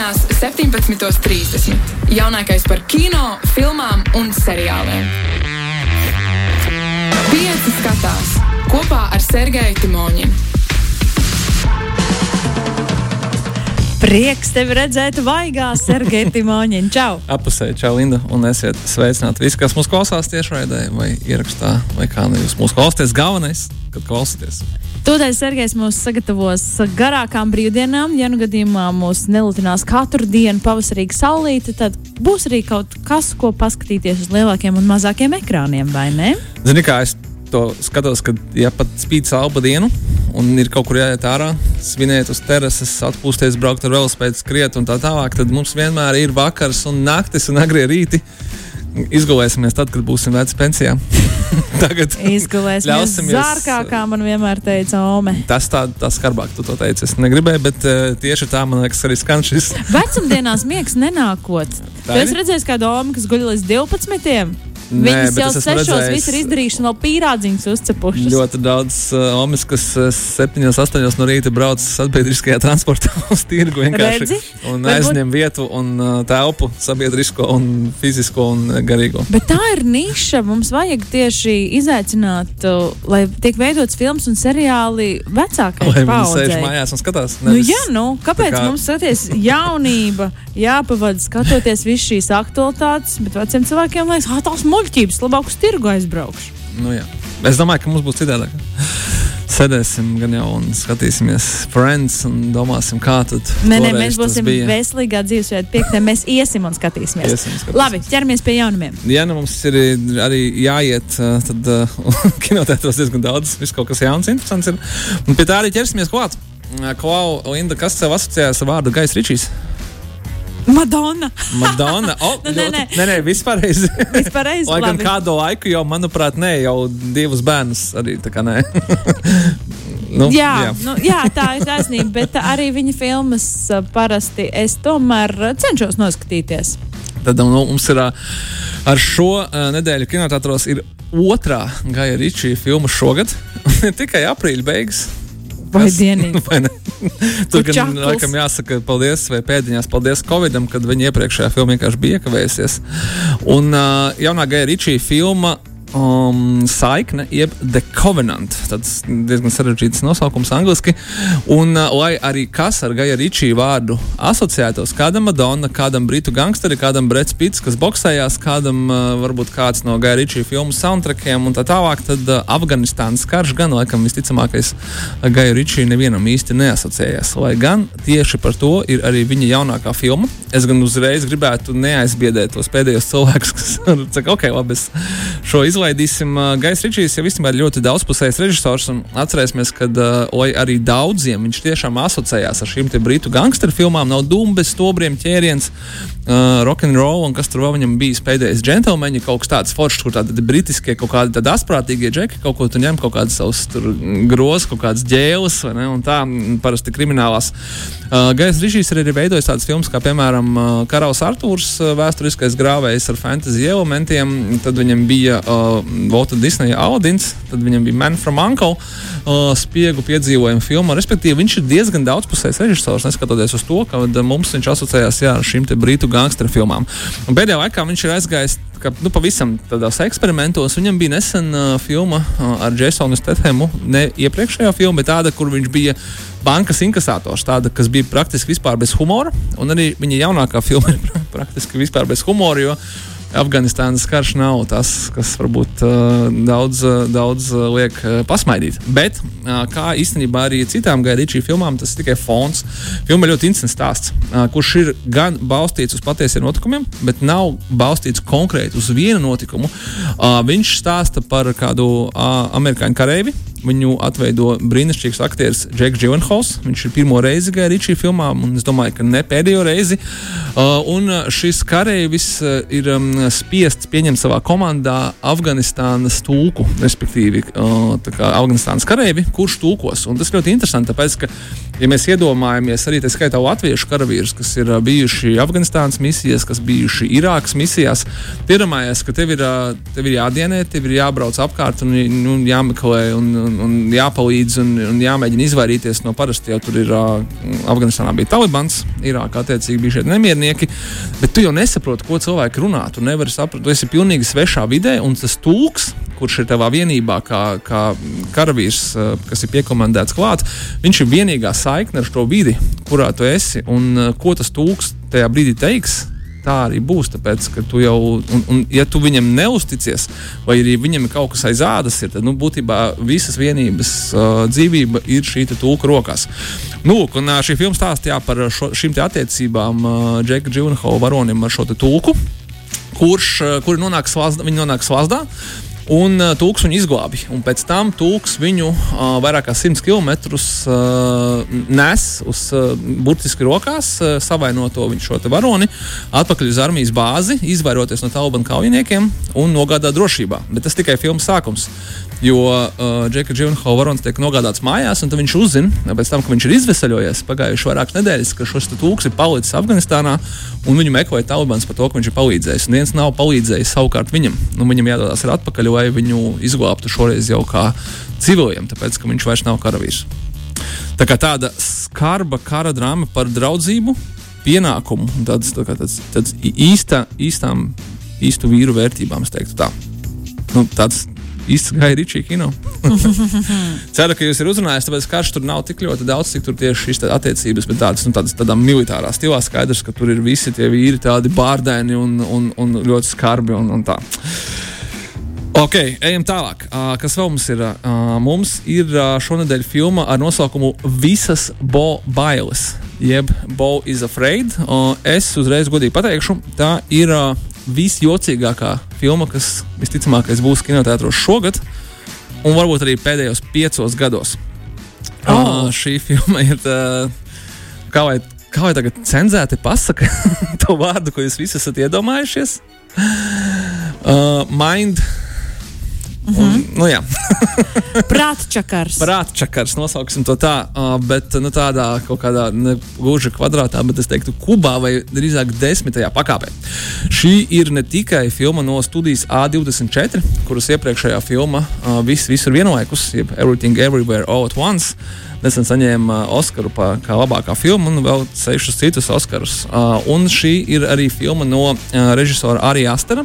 Sestdienās, 17.30. Jaunākais par kino, filmām un seriāliem. Pieci skatās kopā ar Sergeju Timoņinu. Prieks tevi redzēt, vaigā, Sergei Timoņin. Čau! Apusē, čau, Linda, un esiet sveicināti visi, kas mūs klausās tiešraidē vai ierakstā, vai kā nu jūs mūs klausāties. Galvenais, kad klausāties. Tūdaļ Sergejs mūs sagatavos garākām brīvdienām. Ja nu gadījumā mūs nelutinās katru dienu pavasarīga saulīte, tad būs arī kaut kas, ko paskatīties uz lielākiem un mazākiem ekrāniem, vai ne? Zini, kā es to skatos, kad ja pat spīd salba dienu un ir kaut kur jāiet ārā, svinēt uz terases, atpūsties, braukt ar velospēdu, skriet un tā tālāk, tad mums vienmēr ir vakars un naktis un agrie rīti. Izgulēsimies tad, kad būsim veci pensijā. Tagad izgulēsimies zārkā, kā man vienmēr teica Ome. Tas tā, tā skarbāk tu to teici. Es negribēju, bet uh, tieši tā man liekas arī skan šis. Vecumdienās miegs nenākot. Tu esi redzējis kādu Ome, kas guļ līdz 12. Viņas jau sešos viss ir izdarījuši, vēl pīrādziņus uzcepuši. Ļoti daudz uh, omis, kas uh, septiņos, astoņos no rīta brauc sabiedriskajā transportā uz tirgu vienkārši. Redzi? Un Varbūt... aizņem vietu un uh, telpu sabiedrisko un fizisko un garīgo. Bet tā ir niša. Mums vajag tieši izaicināt, uh, lai tiek veidots filmas un seriāli vecākajai paudzei. Lai viņi sēž mājās un skatās. Nu nevis, nu, jā, nu, kāpēc kā... mums skaties jaunība, jāpavada skatoties visu šīs aktualitātes, bet veciem cilvēkiem liekas, ah, tās mūžas muļķības, labāk uz tirgu aizbraukšu. Nu, jā. es domāju, ka mums būs citādāk. Sēdēsim gan jau un skatīsimies Friends un domāsim, kā tad. Nē, nē, mēs būsim veselīgā dzīvesveida piektē. Mēs iesim un skatīsimies. Iesim, skatīsimies. Labi, ķeramies pie jaunumiem. Ja nu mums ir arī jāiet, tad uh, kinotētos diezgan daudz, viss kaut kas jauns, interesants ir. Un pie tā arī ķersimies klāt. Klau, Linda, kas tev asociējās ar vārdu Gais Ričijs? Madonna. Madonna. Oh, nu, nē, nē, nē, nē vispārreiz. vispārreiz Lai gan kādu laiku jau, manuprāt, nē, jau divus bērnus arī tā kā nē. nu, jā, jā. Nu, jā, tā ir taisnība, bet arī viņa filmas parasti es tomēr cenšos noskatīties. Tad nu, mums ir ar šo nedēļu kinotētros otrā Gaja Ričija filma šogad. Tikai aprīļa beigas. Vai dienīgi? Vai Tur gan laikam jāsaka paldies, vai pēdiņās paldies Covidam, kad viņa iepriekšējā filma vienkārši bija iekavējusies. Un uh, jaunā Gaja Ričija filma um, saikne, jeb The Covenant. Tas diezgan sarežģīts nosaukums angļuiski. Un, uh, lai arī kas ar Gaja Ričiju vārdu asociētos, kādam Madonna, kādam britu gangsteri, kādam Brits Pits, kas boxējās, kādam uh, varbūt kāds no Gaja Ričiju filmu soundtrackiem un tā tālāk, tad uh, Afganistānas karš gan laikam visticamākais Gaja Ričiju nevienam īsti neasociējās. Lai gan tieši par to ir arī viņa jaunākā filma. Es gan uzreiz gribētu neaizbiedēt tos pēdējos cilvēkus, kas saka, ok, labi, es šo izlaidu izlaidīsim. Gais Ričijs jau īstenībā ļoti daudzpusējs režisors. Atcerēsimies, ka uh, arī daudziem viņš tiešām asociējās ar šīm britu gangsteru filmām. Nav dumbes, stobriem ķēriens, uh, rock and roll un kas tur vēl viņam bijis pēdējais džentlmeņi, kaut kas tāds foršs, kur tādi britiskie, kaut kādi tādi asprātīgie džeki kaut ko tur ņem, kaut kādas savas grozas, kaut kādas ģēles, ne, un tā parasti kriminālās. Uh, Gais Ričijs arī ir veidojis tādas filmas kā, piemēram, uh, Karalis Artūrs, uh, vēsturiskais grāvējs ar fantasy elementiem. Tad viņam bija uh, Volta Disneja Audins, tad viņam bija Man from Uncle, uh, spiegu piedzīvojumu filmu. Respektīvi, viņš ir diezgan daudzpusējs režisors, neskatoties uz to, ka mums viņš asociējās jā, ar šīm brītu gangsteru filmām. Un pēdējā laikā viņš ir aizgājis ka, nu, pavisam tādos eksperimentos. Viņam bija nesen uh, filma uh, ar Jasonu Stethemu, ne iepriekšējā filma, bet tāda, kur viņš bija bankas inkasators, tāda, kas bija praktiski vispār bez humora. Un arī viņa jaunākā filma ir praktiski vispār bez humora. Jo, Afganistānas karš nav tas, kas varbūt uh, daudz, uh, daudz uh, liek pasmaidīt. Bet, kā īstenībā arī citām gaidīčī filmām, tas ir tikai fons. Filma ļoti interesants stāsts, kurš ir gan balstīts uz patiesiem notikumiem, bet nav balstīts konkrēti uz vienu notikumu. Viņš stāsta par kādu amerikāņu kareivi, Viņu atveido brīnišķīgs aktieris Džeks Dživenhols. Viņš ir pirmo reizi gājis Ričija filmā, un es domāju, ka ne pēdējo reizi. Uh, un šis kareivis uh, ir um, spiests pieņemt savā komandā Afganistānas tulku, respektīvi uh, Afganistānas kareivi, kurš tulkos. Un tas ļoti interesanti, tāpēc, ka, ja mēs iedomājamies arī tā skaitā latviešu karavīrus, kas ir uh, bijuši Afganistānas misijās, kas bijuši Irākas misijās, iedomājies, ka tev ir, uh, tev ir jādienē, tev ir jābrauc apkārt un nu, jāmeklē. Un, un, un jāpalīdz un, un jāmēģina izvairīties no parasti jau tur ir uh, Afganistānā bija Talibans, Irākā attiecīgi bija šie nemiernieki, bet tu jau nesaproti, ko cilvēki runā. Tu nevari saprast, tu esi pilnīgi svešā vidē, un tas tulks, kurš ir tavā vienībā, kā, kā karavīrs, kas ir piekomandēts klāt, viņš ir vienīgā saikne ar šo vidi, kurā tu esi, un ko tas tulks tajā brīdī teiks tā arī būs. Tāpēc, ka tu jau, un, un ja tu viņam neusticies, vai arī viņam ir kaut kas aiz ādas, ir, tad nu, būtībā visas vienības uh, dzīvība ir šī tulka rokās. Nu, un, uh, šī filma stāstīja par šo, šīm attiecībām uh, Džeka Džunhola varonim ar šo tulku. Kurš, uh, kuri nonāk slazdā, viņi nonāk slazdā, Un uh, tūks viņu izglābi. Un pēc tam tūks viņu uh, vairāk kā 100 km uh, nes uz uh, burtiski rokās, uh, savainoto viņš šo varoni, atpakaļ uz armijas bāzi, izvairoties no Talibanu kaujiniekiem un nogādāt drošībā. Bet tas tikai filmas sākums. Jo uh, Džeka Džunhola varons tiek nogādāts mājās, un viņš uzzina, pēc tam, ka viņš ir izvesaļojies pagājušas vairākas nedēļas, ka šis tūks ir palicis Afganistānā, un viņu meklēja Talibans par to, ka viņš ir palīdzējis. Un viens nav palīdzējis savukārt viņam. Nu, viņam jādodas atpakaļ, lai viņu izglābtu šoreiz jau kā civiliem, tāpēc ka viņš vairs nav karavīrs. Tā kā tāda skarba kara drāma par draudzību, pienākumu, tāds, tā tāds, tāds īsta, īstām, īstu vīru vērtībām, es teiktu tā. Nu, tāds īsts Ričija kino. Ceru, ka jūs esat uzrunājis, tāpēc karš tur nav tik ļoti daudz, cik tur tieši šīs attiecības, bet tādas, nu, tādas tādā militārā stilā skaidrs, ka tur ir visi tie vīri tādi bārdēni un, un, un ļoti skarbi un, un tā. Ok, ejam tālāk. Uh, kas vēl mums ir? Uh, mums ir uh, šonadēļ filma ar nosaukumu Visas Bo bailes, jeb Bo is afraid. Uh, es uzreiz godīgi pateikšu, tā ir uh, visjocīgākā filma, kas visticamāk būs kinoteātros šogad, un varbūt arī pēdējos piecos gados. Oh. Uh, šī filma ir tā, kā lai, kā lai tagad cenzēti pasaka to vārdu, ko jūs visi esat iedomājušies. Uh, mind Mm -hmm. un, nu, jā, prātčakars. prātčakars, nosauksim to tā, bet nu, tādā kaut kādā ne gluži kvadrātā, bet es teiktu, kubā vai drīzāk desmitajā pakāpē. Šī ir ne tikai filma no studijas A24, kuras iepriekšējā filma viss, visur vienlaikus, jeb Everything Everywhere All at Once. Nesen saņēma Oskaru par kā labākā filmu un vēl sešus citus Oskarus. Uh, un šī ir arī filma no uh, režisora Arija Astera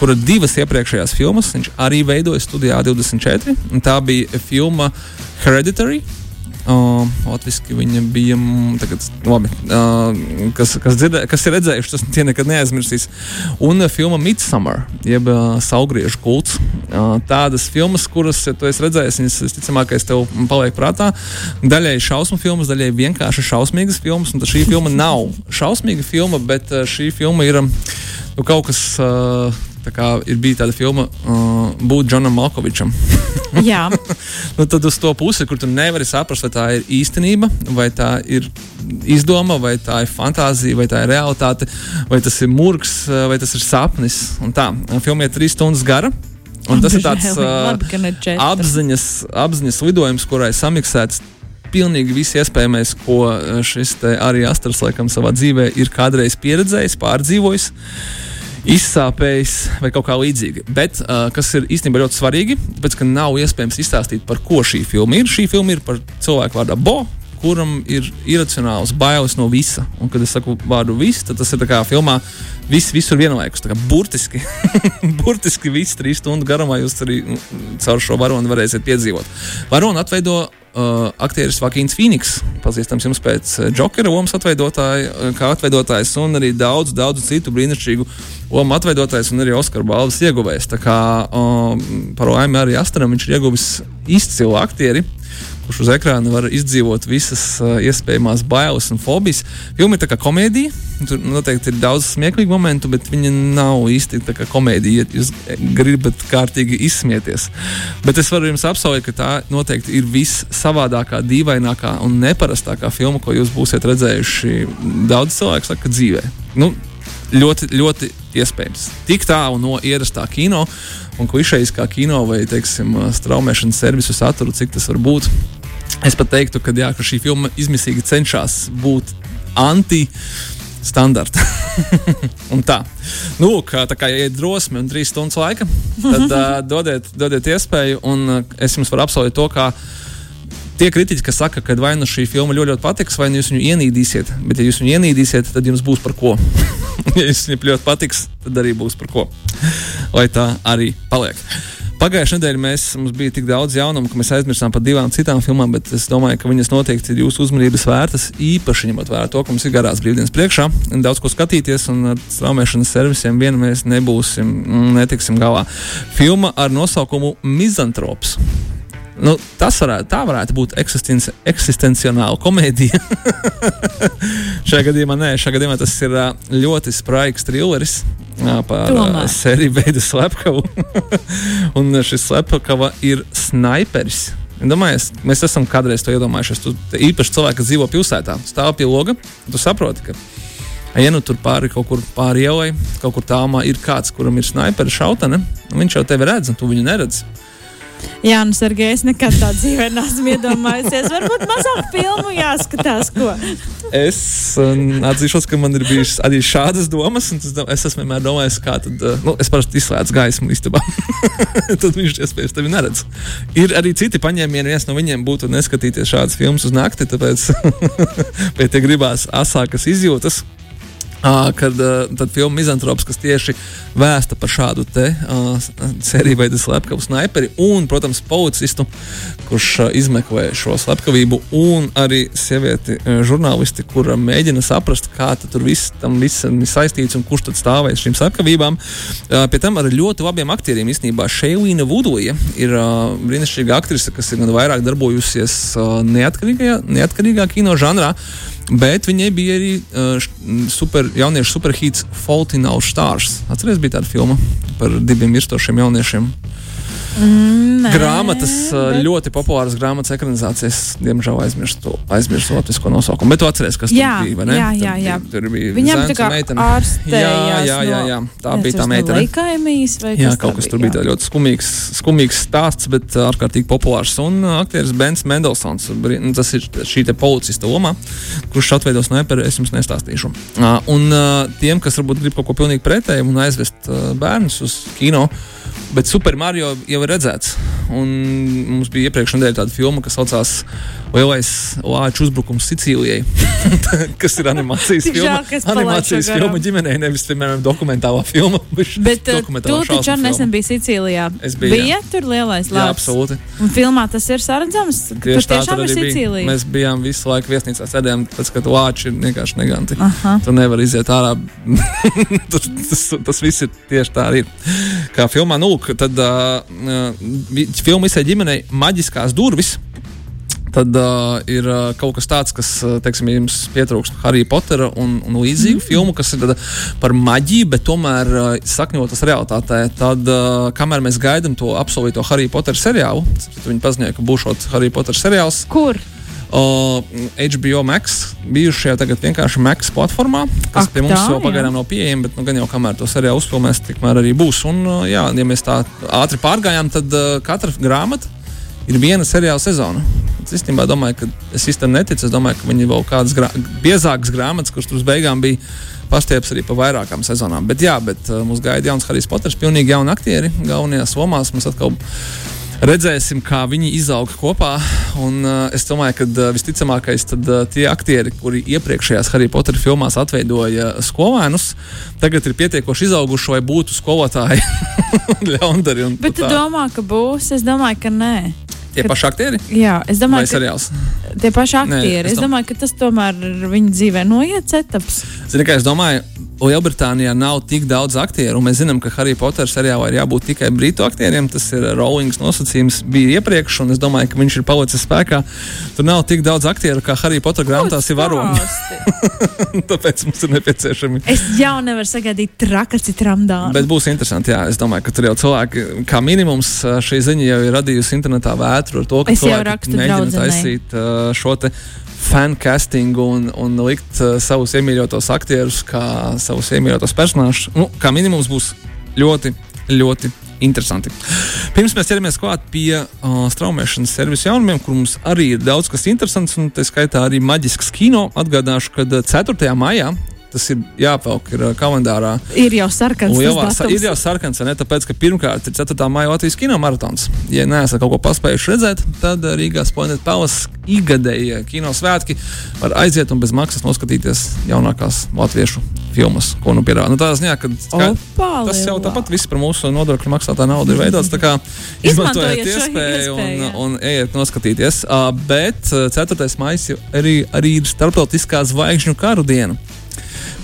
kura divas iepriekšējās filmas viņš arī veidoja studijā 24. Tā bija filma Hereditary. Uh, Latvijasiski viņa bija. Tagad, labi, uh, kas, kas, dzirdē, kas ir redzējuši, tas tie nekad neaizmirsīs. Un uh, filma Midsummer, jeb uh, Saugriežu kults. Uh, tādas filmas, kuras, ja tu esi redzējis, viņas visticamākais tev paliek prātā. Daļai šausmu filmas, daļai vienkārši šausmīgas filmas. Un šī filma nav šausmīga filma, bet uh, šī filma ir um, nu, kaut kas. Uh, kā ir bija tāda filma, uh, būt Džonam Malkovičam. Jā, nu, tad uz to pusi, kur tu nevari saprast, vai tā ir īstenība, vai tā ir izdoma, vai tā ir fantāzija, vai tā ir realitāte, vai tas ir murgs, vai tas ir sapnis. Un tā, filma ir trīs stundas gara. Un tas ir tāds uh, apziņas, apziņas lidojums, kurā ir samiksēts pilnīgi viss iespējamais, ko šis arī Astras laikam savā dzīvē ir kādreiz pieredzējis, pārdzīvojis izsāpējis vai kaut kā līdzīga. Bet uh, kas ir īstenībā ļoti svarīgi, tāpēc ka nav iespējams izstāstīt, par ko šī filma ir. Šī filma ir par cilvēku vārdā Bo. Kuram ir iracionāls bailes no visa. Un, kad es saku vārdu viss, tad tas ir kā filmā viss visur vienlaikus. Burtiski, burtiski viss trīs stundu garumā jūs arī nu, caur šo varoni varēsiet piedzīvot. Varoni atveido uh, aktieris Vakīns Fīniks, pazīstams jums pēc Jokera lomas atveidotāja, kā atveidotājs, un arī daudz, daudz citu brīnišķīgu lomu atveidotājs un arī Oskara balvas ieguvējs. Tā kā um, par laimi arī Astaram viņš ir ieguvis izcilu aktieri. Kurš uz ekrāna var izdzīvot visas uh, iespējamās bailes un fobijas. Filma ir kā komēdija. Tur noteikti ir daudz smieklīgu momentu, bet viņa nav īsti tā kā komēdija, ja jūs gribat kārtīgi izsmieties. Bet es varu jums apsolīt, ka tā noteikti ir vissavādākā, dīvainākā un neparastākā filma, ko jūs būsiet redzējuši daudz cilvēku saka, dzīvē. Nu, ļoti, ļoti iespējams. Tik tālu no ierastā kino un klišejiskā kino vai teiksim, straumēšanas servisu saturu, cik tas var būt. Es pat teiktu, ka, jā, ka šī filma izmisīgi cenšas būt anti. standarta. un tā. Nu, kā, tā kā ir drosme un trīs stundas laika, tad uh, dodiet, dodiet iespēju, un uh, es jums varu apsolīt to, kā tie kritiķi, kas saka, ka vai nu šī filma ļoti, ļoti patiks, vai nu jūs viņu ienīdīsiet. Bet, ja jūs viņu ienīdīsiet, tad jums būs par ko. ja jūs viņu ļoti patiks, tad arī būs par ko. Lai tā arī paliek. Pagājušajā nedēļā mēs, mums bija tik daudz jaunumu, ka mēs aizmirsām par divām citām filmām, bet es domāju, ka viņas noteikti ir jūsu uzmanības vērtas. Īpaši ņemot vērā to, ka mums ir garās brīvdienas priekšā, daudz ko skatīties, un ar straumēšanas servisiem vienu mēs nebūsim, netiksim galā. Filma ar nosaukumu Mizantrops. Nu, tas varētu, tā varētu būt eksistenci, eksistencionāla komēdija. šajā gadījumā nē, šajā gadījumā tas ir ļoti spraigs trilleris par Tomēr. sēriju veidu slepkavu. un šis slepkava ir sniperis. Domājies, mēs esam kādreiz to iedomājušies. Tu īpaši cilvēki, kas dzīvo pilsētā, stāv pie loga. Tu saproti, ka, ja nu tur pāri kaut kur pāri ielai, kaut kur tālumā ir kāds, kuram ir snipera šautane, viņš jau tevi redz, un tu viņu neredzi. Jā, nu, Sergei, es nekad tādu dzīvē neesmu iedomājies. Varbūt mazāk filmu jāskatās, ko. es um, atzīšos, ka man ir bijušas arī šādas domas, un es esmu vienmēr domājis, kā tad, uh, nu, es parasti izslēdzu gaismu istabā. tad viņš iespējams tevi neredz. Ir arī citi paņēmieni, viens no viņiem būtu neskatīties šādas filmas uz nakti, tāpēc pēc tam gribās asākas izjūtas. Uh, kad uh, filma Mizantrops, kas tieši vēsta par šādu te uh, sēriju veidu slepkavu sniperi un, protams, policistu, kurš uh, izmeklē šo slepkavību, un arī sievieti uh, žurnālisti, kura mēģina saprast, kā tur viss tam visam ir saistīts un kurš tad stāvēs šīm slepkavībām. Uh, pie tam ar ļoti labiem aktieriem īstenībā Šeilīna Vudoja ir brīnišķīga aktrise, kas ir gan vairāk darbojusies neatkarīgā, neatkarīgā kino žanrā. Bet viņai bija arī uh, super, jauniešu superhīts Fault in Our Stars. Atcerieties, bija tāda filma par diviem mirstošiem jauniešiem. Mm, nē, grāmatas, ļoti populāras grāmatas ekranizācijas, diemžēl aizmirstu, aizmirstu latvisko nosaukumu. Bet tu atceries, kas jā, tur bija? Jā, jā, jā. Tur, tur bija Viņam tā kā ārstējās. Jā, jā, jā, jā. tā bija tā meitene. Leikaimijas vai jā, kaut kas bija, tur bija ļoti skumīgs, skumīgs stāsts, bet ārkārtīgi populārs. Un aktieris Bens Mendelsons, nu, tas ir šī te policista loma, kurš atveido snaiperu, es jums nestāstīšu. Un tiem, kas varbūt grib kaut ko pilnīgi pretēju un aizvest bērnus uz kino, Bet Super Mario jau ir redzēts. Un mums bija iepriekšējā nedēļā tāda filma, kas saucās Lielais Lāču uzbrukums Sicīlijai, kas ir animācijas filma. Žēl, animācijas filma ģimenei, nevis, piemēram, dokumentālā filma. Bet uh, tu taču nesen biji Sicīlijā. Es biju. Bija jā. tur lielais lāčs. Jā, absolūti. Un filmā tas ir saredzams. Tieši tur tiešām ir Sicīlija. Bija. Mēs bijām visu laiku viesnīcā sēdējām, pēc, kad lāči ir vienkārši neganti. Aha. Tu nevari iziet ārā. tas, tas, tas viss ir tieši tā arī. Kā filmā, nu, tad uh, filma visai ģimenei maģiskās durvis. Tad uh, ir uh, kaut kas tāds, kas, teiksim, jums pietrūkst Harry Pottera un, un līdzīgu mm. filmu, kas ir par maģiju, bet tomēr uh, sakņotas realitātē. Tad, uh, kamēr mēs gaidām to apsolīto Harry Potter seriālu, viņi paziņoja, ka būs Harry Potter seriāls. Kur? Uh, HBO Max bijušajā tagad vienkārši Max platformā, kas Ak, pie mums tā, vēl pagaidām nav pieejama, bet nu, gan jau kamēr to seriālu uzfilmēs, tikmēr arī būs. Un, uh, jā, ja mēs tā ātri pārgājām, tad uh, katra grāmata ir viena seriāla sezona. Es īstenībā domāju, ka es īstenībā neticu. Es domāju, ka viņi vēl kādas grā biezākas grāmatas, kuras tur beigām bija pastieps arī pa vairākām sezonām. Bet jā, bet uh, mums gaida jauns Harijs Poters, pilnīgi jauni aktieri galvenajās lomās. Mums atkal redzēsim, kā viņi izaug kopā. Un, uh, es domāju, ka uh, visticamākais tad uh, tie aktieri, kuri iepriekšējās Harry Potter filmās atveidoja skolēnus, tagad ir pietiekoši izauguši, lai būtu skolotāji ļaundari. Bet tu tā. domā, ka būs? Es domāju, ka nē. Tie paši aktieri? Jā, es domāju, ka seriāls. Tie paši aktieri. Nē, es, es domāju, ka tas tomēr viņa dzīvē noiet etaps. Zini, kā es domāju, Lielbritānijā nav tik daudz aktieru, un mēs zinām, ka Harry Potter seriālā ir jābūt tikai brītu aktieriem. Tas ir Rowlings nosacījums bija iepriekš, un es domāju, ka viņš ir palicis spēkā. Tur nav tik daudz aktieru, kā Harry Potter grāmatās ir varoņi. Tāpēc mums ir nepieciešami. Es jau nevaru sagaidīt traka citramdā. Bet būs interesanti, jā. Es domāju, ka tur jau cilvēki, kā minimums, šī ziņa jau ir radījusi internetā vētru ar to, ka es cilvēki mēģina taisīt šo te fancastingu un, un likt uh, savus iemīļotos aktierus kā savus iemīļotos personāžus. Nu, kā minimums būs ļoti, ļoti interesanti. Pirms mēs ķeramies klāt pie uh, straumēšanas servisa jaunumiem, kur mums arī ir daudz kas interesants, un tā skaitā arī maģisks kino. Atgādināšu, ka 4. maijā tas ir jāpauk ir kalendārā. Ir jau sarkans. Lielā, ir jau sarkans, ne tāpēc, ka pirmkārt ir 4. maija Latvijas kino maratons. Ja neesat kaut ko paspējuši redzēt, tad Rīgā Splendid Palace ikgadējie kino svētki var aiziet un bez maksas noskatīties jaunākās latviešu filmas, ko nu piedāvā. Nu, tā ziņā, ka Opa, tas jau tāpat viss par mūsu nodokļu maksātā naudu ir veidots. Izmantojiet iespēju un, un, un ejiet noskatīties. Uh, bet 4. maija arī, arī ir starptautiskā zvaigžņu karu diena.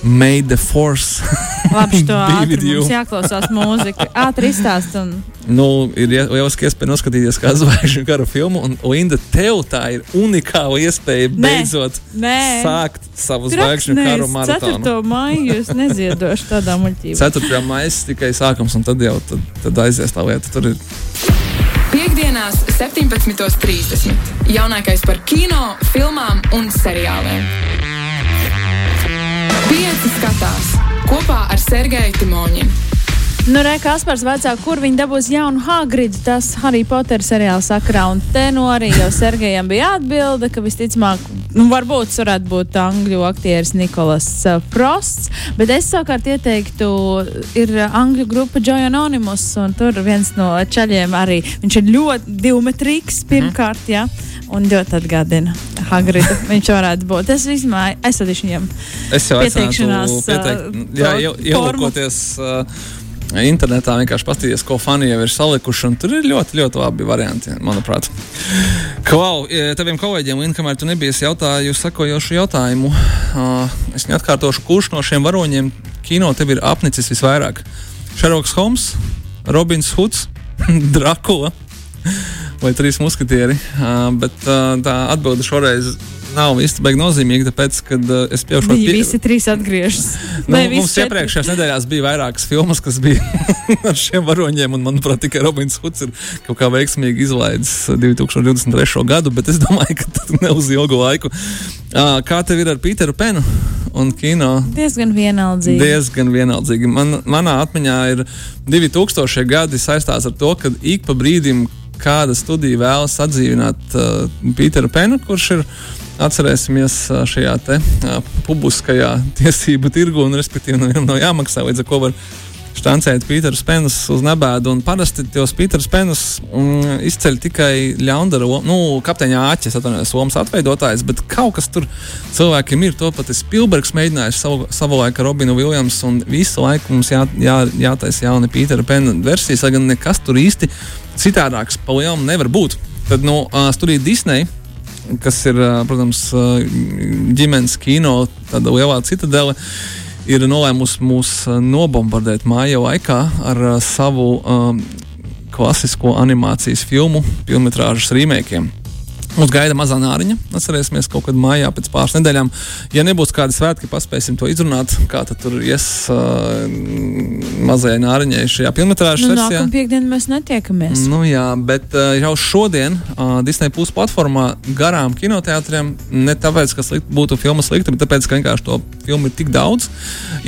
May the force Labi, to ātri mums jāklausās mūzika. Ātri izstāst. Un... Nu, ir lieliski iespēja noskatīties kā zvaigžņu kara filmu, un Linda, tev tā ir unikāla iespēja nē, beidzot nē. sākt savu zvaigžņu karu maratonu. 4. maiju es neziedošu tādā muļķībā. 4. maija tikai sākums, un tad jau tad, tad aizies tā lieta. Tur ir Piektdienās, 17.30. Jaunākais par kino, filmām un seriāliem. Pieci skatās kopā ar Sergeju Timoņinu. Nu, re, Kaspars vecā, kur viņi dabūs jaunu Hagridu, tas Harry Potter seriāla sakrā. Un te nu arī jau Sergejam bija atbilde, ka visticamāk, nu, varbūt tas varētu būt angļu aktieris Nikolas uh, Frosts. Bet es savukārt ieteiktu, ir angļu grupa Joy Anonymous, un tur viens no čaļiem arī, viņš ir ļoti divmetrīgs pirmkārt, mm. Ja? Un ļoti atgādina Hagridu. Viņš varētu būt. Es es radīšu viņam es jau pieteikšanās. Pieteikt, jā, jau, ielūkoties. Uh, Internetā vienkārši paskatīties, ko fani jau ir salikuši. Tur ir ļoti, ļoti labi varianti, manuprāt. Klau, taviem kolēģiem, Lina, kamēr tu nebija jautājusi sakojošu jautājumu, uh, es neatkārtošu, kurš no šiem varoņiem kino tev ir apnicis visvairāk? Šerloks Holmes, Robins Hoods, Drakula vai trīs muskatieri. Uh, bet uh, tā atbilde šoreiz nav īsti baigi nozīmīga, tāpēc, ka uh, es pieaugušu pie... visi trīs atgriežas. nu, mums iepriekšējās nedēļās bija vairākas filmas, kas bija ar šiem varoņiem, un manuprāt, tikai Robins Huds ir kaut kā veiksmīgi izlaidis 2023. gadu, bet es domāju, ka tas ne uz ilgu laiku. Uh, kā tev ir ar Pīteru Penu? Un kino diezgan vienaldzīgi. Diezgan vienaldzīgi. Man, manā atmiņā ir 2000 gadi saistās ar to, ka ik pa brīdim kāda studija vēlas atdzīvināt uh, Pīteru Penu, kurš ir atcerēsimies uh, šajā te, uh, publiskajā tiesību tirgu, un respektīvi no viņam nav jāmaksā, līdz ar ko var štancēt Pīteru Penus uz nebēdu. Parasti tos Pīteru Penus mm, izceļ tikai ļaundara, nu, kapteiņa āķis, atvainojos, lomas atveidotājs, bet kaut kas tur cilvēkiem ir. To pat Spilbergs mēģinājis savu, savu laiku ar Robinu Viljams, un visu laiku mums jā, jā, jātaisa jauna Pītera Pena versijas, lai gan nekas tur īsti citādāks pa lielam nevar būt. Tad no nu, uh, studija Disney, kas ir, uh, protams, uh, ģimenes kino, tāda lielā citadele, ir nolēmusi mūs nobombardēt māja laikā ar uh, savu um, klasisko animācijas filmu, filmu rīmēkiem. Mums gaida mazā nāriņa. Atcerēsimies, kaut kad mājā pēc pāris nedēļām. Ja nebūs kādi svētki, paspēsim to izrunāt, kā tur ies uh, mazajai nāriņai šajā filmatrāžas nu, versijā. Nākamā piekdiena mēs netiekamies. Nu, jā, bet uh, jau šodien uh, Disney Plus platformā garām kinoteātriem, ne tāpēc, ka slikt, būtu filma slikta, bet tāpēc, ka vienkārši to filmu ir tik daudz,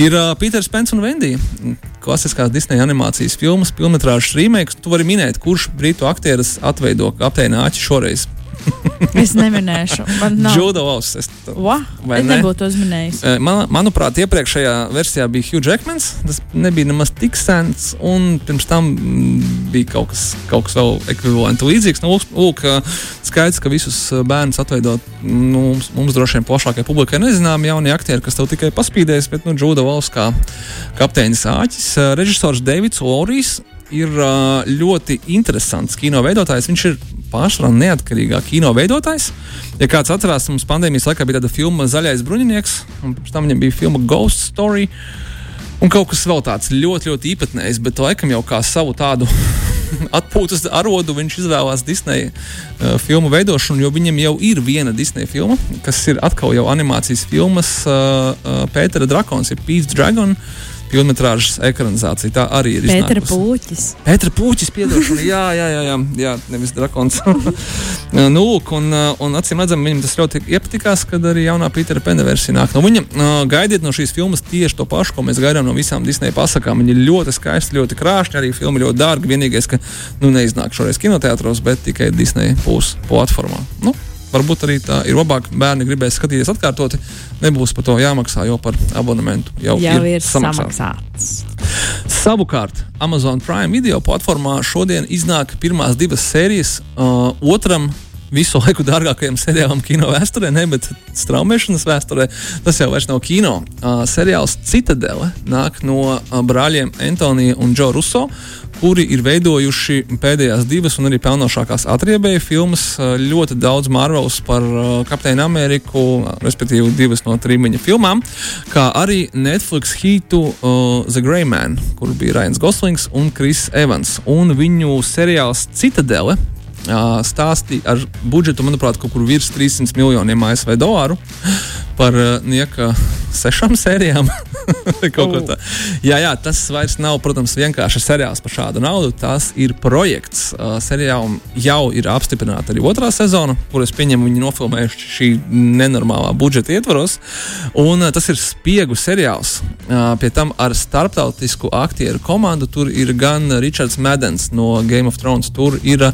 ir uh, Pīters Pence un Vendija. Klasiskās Disneja animācijas filmas, filmatrāžas remake. Tu vari minēt, kurš brītu aktieris atveido aptēnu āķi šoreiz es neminēšu. Džuda Valsts. Es, Wa? es ne? nebūtu uzminējis. Man, manuprāt, iepriekšējā versijā bija Hugh Jackmans. Tas nebija nemaz tik sens, un pirms tam mm, bija kaut kas, kaut kas vēl ekvivalents līdzīgs. Nu, lūk, skaidrs, ka visus bērnus atveidot nu, mums, mums droši vien plašākai publikai nezinām jaunie aktieri, kas tev tikai paspīdēs, bet nu, Džuda Valsts kā kapteinis Āķis, režisors Davids Lorijs ir ļoti interesants kino veidotājs. Viņš ir pārsvarā neatkarīgā kino veidotājs. Ja kāds atcerās, mums pandēmijas laikā bija tāda filma Zaļais bruņinieks, un pēc tam viņam bija filma Ghost Story. Un kaut kas vēl tāds ļoti, ļoti īpatnējs, bet laikam jau kā savu tādu atpūtas arodu viņš izvēlējās Disneja uh, filmu veidošanu, jo viņam jau ir viena Disneja filma, kas ir atkal jau animācijas filmas uh, uh, Pētera Drakons, ir Pete's Dragon. Uh, filmas ekranizācija. Tā arī ir. Pētera Pūķis. Pētera Pūķis, piedošana. jā, jā, jā, jā, jā, nevis drakons. nu, lūk, un, un acīm redzam, viņam tas ļoti iepatikās, kad arī jaunā Pītera Pena versija nāk no viņa. Gaidiet no šīs filmas tieši to pašu, ko mēs gaidām no visām Disneja pasakām. Viņa ir ļoti skaista, ļoti krāšņa, arī filma ļoti dārga. Vienīgais, ka nu, neiznāk šoreiz kinoteātros, bet tikai Disneja būs platformā. Nu, varbūt arī tā ir labāk. Bērni gribēs skatīties atkārtoti, nebūs par to jāmaksā, jo par abonementu jau, jau ir, ir samaksāts. samaksāts. Savukārt, Amazon Prime video platformā šodien iznāk pirmās divas sērijas uh, otram visu laiku dārgākajam seriālam kino vēsturē, ne, bet straumēšanas vēsturē. Tas jau vairs nav kino. Uh, seriāls Citadele nāk no uh, brāļiem Antonija un Džo Russo, kuri ir veidojuši pēdējās divas un arī pelnošākās atriebēju filmas. Ļoti daudz Marvels par Kapteinu Ameriku, respektīvi divas no trim viņa filmām, kā arī Netflix hitu uh, The Grey Man, kur bija Ryans Goslings un Kris Evans. Un viņu seriāls Citadele stāstīja ar budžetu, manuprāt, kaut kur virs 300 miljoniem ASV dolāru par nieka sešām sērijām. jā, jā, tas vairs nav, protams, vienkārši seriāls par šādu naudu. Tas ir projekts. Uh, seriālam jau ir apstiprināta arī otrā sezona, kuras pieņemu viņi nofilmējuši šī nenormālā budžeta ietvaros. Un, uh, tas ir spiegu seriāls. Uh, pie tam ar starptautisku aktieru komandu. Tur ir gan Richards Madens no Game of Thrones, tur ir uh,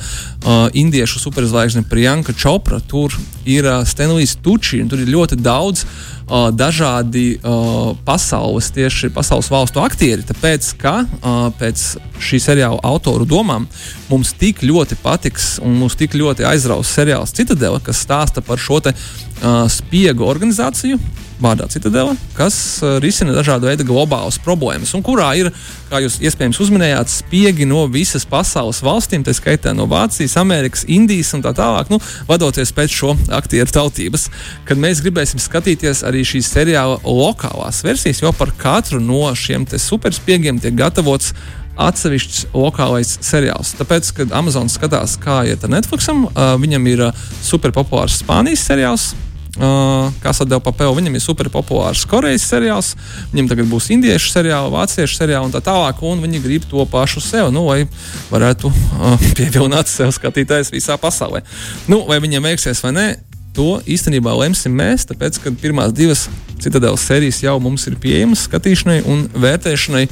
indiešu superzvaigzne Prijanka Čopra, tur ir uh, Stanlijs Tučī, un tur ir ļoti daudz uh, dažādi uh, pasaules, tieši pasaules valstu aktieri. Tāpēc, ka uh, pēc šī seriāla autoru domām mums tik ļoti patiks un mums tik ļoti aizraujas seriāls Citadela, kas stāsta par šo te, uh, spiegu organizāciju, vārdā Citadela, kas uh, risina dažādu veidu globālas problēmas, un kurā ir, kā jūs iespējams uzminējāt, spiegi no visas pasaules valstīm, tā skaitā no Vācijas, Amerikas, Indijas un tā tālāk, nu, vadoties pēc šo aktieru tautības. Kad mēs gribēsim skatīties arī šīs seriāla lokālās versijas, jo par katru no šiem superspiegiem tiek gatavots atsevišķs lokālais seriāls. Tāpēc, kad Amazon skatās, kā iet ar Netflixam, uh, viņam ir uh, superpopulārs Spānijas seriāls, Uh, kas atdeva papēlu. Viņam ir super populārs Korejas seriāls, viņam tagad būs indiešu seriāli, vāciešu seriāli un tā tālāk. Un viņi grib to pašu sev, nu, lai varētu uh, pievienot sev skatītājus visā pasaulē. Nu, vai viņiem veiksies vai nē, To īstenībā lemsim mēs, tāpēc, ka pirmās divas citadēlas sērijas jau mums ir pieejamas skatīšanai un vērtēšanai.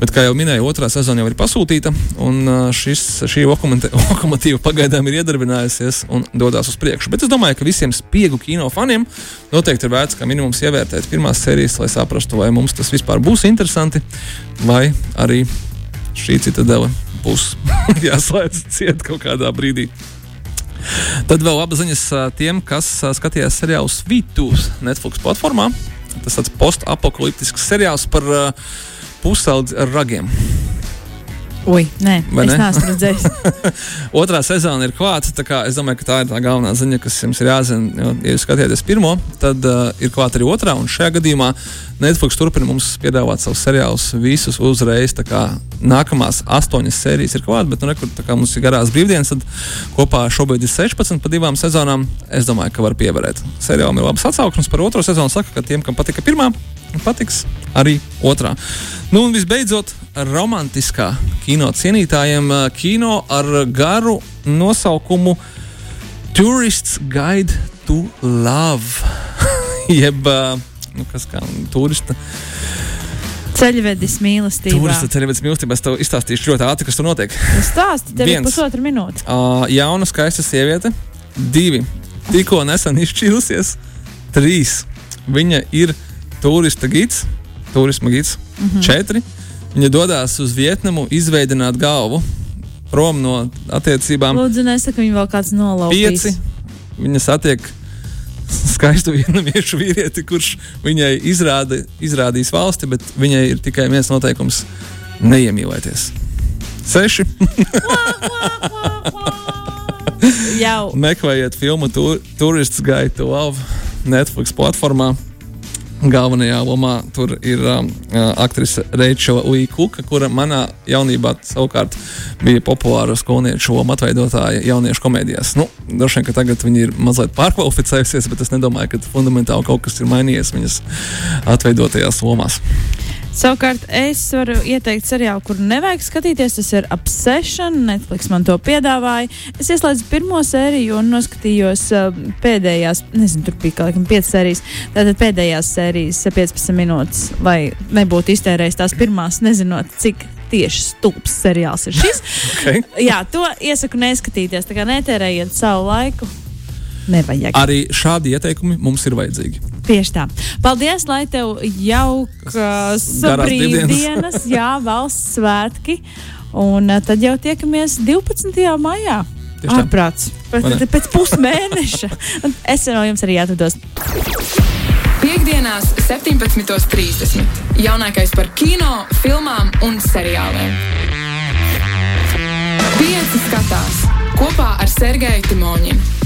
Bet, kā jau minēju, otrā sezona jau ir pasūtīta, un šis, šī lokomotīva pagaidām ir iedarbinājusies un dodas uz priekšu. Bet es domāju, ka visiem spiegu kino faniem noteikti ir vērts kā minimums ievērtēt pirmās sērijas, lai saprastu, vai mums tas vispār būs interesanti, vai arī šī citadele būs jāslēdz ciet kaut kādā brīdī. Tad vēl laba ziņas tiem, kas skatījās seriālu Svītus Netflix platformā. Tas ir post-apokaliptisks seriāls par uh, pusaudzi ar ragiem. Ui, nē, Vai es ne? neesmu redzējis. Otrā sezona ir klāta. Es domāju, ka tā ir tā galvenā ziņa, kas jums ir jāzina. Jo, ja jūs skatījāties pirmo, tad uh, ir klāta arī otrā. Un šajā gadījumā Netflix turpina mums piedāvāt savus seriālus visus uzreiz. Nākamās astoņas sērijas ir klāta, bet nu, nekur, kā mums ir garās brīvdienas, tad kopā šobrīd ir 16 pa divām sezonām. Es domāju, ka var pievarēt. Seriālam ir labs atsauksmes par otro sezonu. Saka, ka tiem, kam patika pirmā, patiks arī otrā. Nu, un visbeidzot, romantiskā kino cienītājiem, kino ar garu nosaukumu Tourists Guide to Love. Jeb, nu, kas kā turista. Ceļvedis mīlestībā. Turista ceļvedis mīlestībā. Es tev izstāstīšu ļoti ātri, kas tur notiek. Stāsti, tev ir pusotra minūte. Uh, jauna, skaista sieviete. Divi. Tikko nesen izšķīrusies. Trīs. Viņa ir turista gids, turisma gids. Mm -hmm. Četri. Viņa dodas uz Vietnamu, izveidot galvu prom no attiecībām. Lūdzu, nesaka, viņa vēl kāds nolaupīs. Pieci. Viņa satiek skaistu vietnamiešu vīrieti, kurš viņai izrāda, izrādīs valsti, bet viņai ir tikai viens noteikums - neiemīlēties. Seši. Jau. Meklējiet filmu tur, Tourists Guide to Love Netflix platformā. Galvenajā lomā tur ir um, uh, aktrise Reičela Līkuka, kura manā jaunībā savukārt bija populāra skolnieču loma atveidotāja jauniešu komēdijās. Nu, Droši vien, ka tagad viņi ir mazliet pārkvalificējusies, bet es nedomāju, ka fundamentāli kaut kas ir mainījies viņas atveidotajās lomās. Savukārt es varu ieteikt seriālu, kuru nevajag skatīties. Tas ir Obsession. Netflix man to piedāvāja. Es ieslēdzu pirmo sēriju un noskatījos uh, pēdējās, nezinu, tur bija kaut kādas piecas sērijas. Tātad pēdējās sērijas 15 minūtes, lai nebūtu iztērējis tās pirmās, nezinot, cik tieši stulbs seriāls ir šis. okay. Jā, to iesaku neskatīties. Tā kā netērējiet savu laiku. nevajag. Arī šādi ieteikumi mums ir vajadzīgi. Tieši tā. Paldies, lai tev jaukas brīvdienas, jā, valsts svētki. Un uh, tad jau tiekamies 12. maijā. Ārprāts. Pēc, pēc pusmēneša. es no jums arī atvados. Piektdienās, 17.30. Jaunākais par kino, filmām un seriāliem. Pieci skatās kopā ar Sergeju Timoņinu.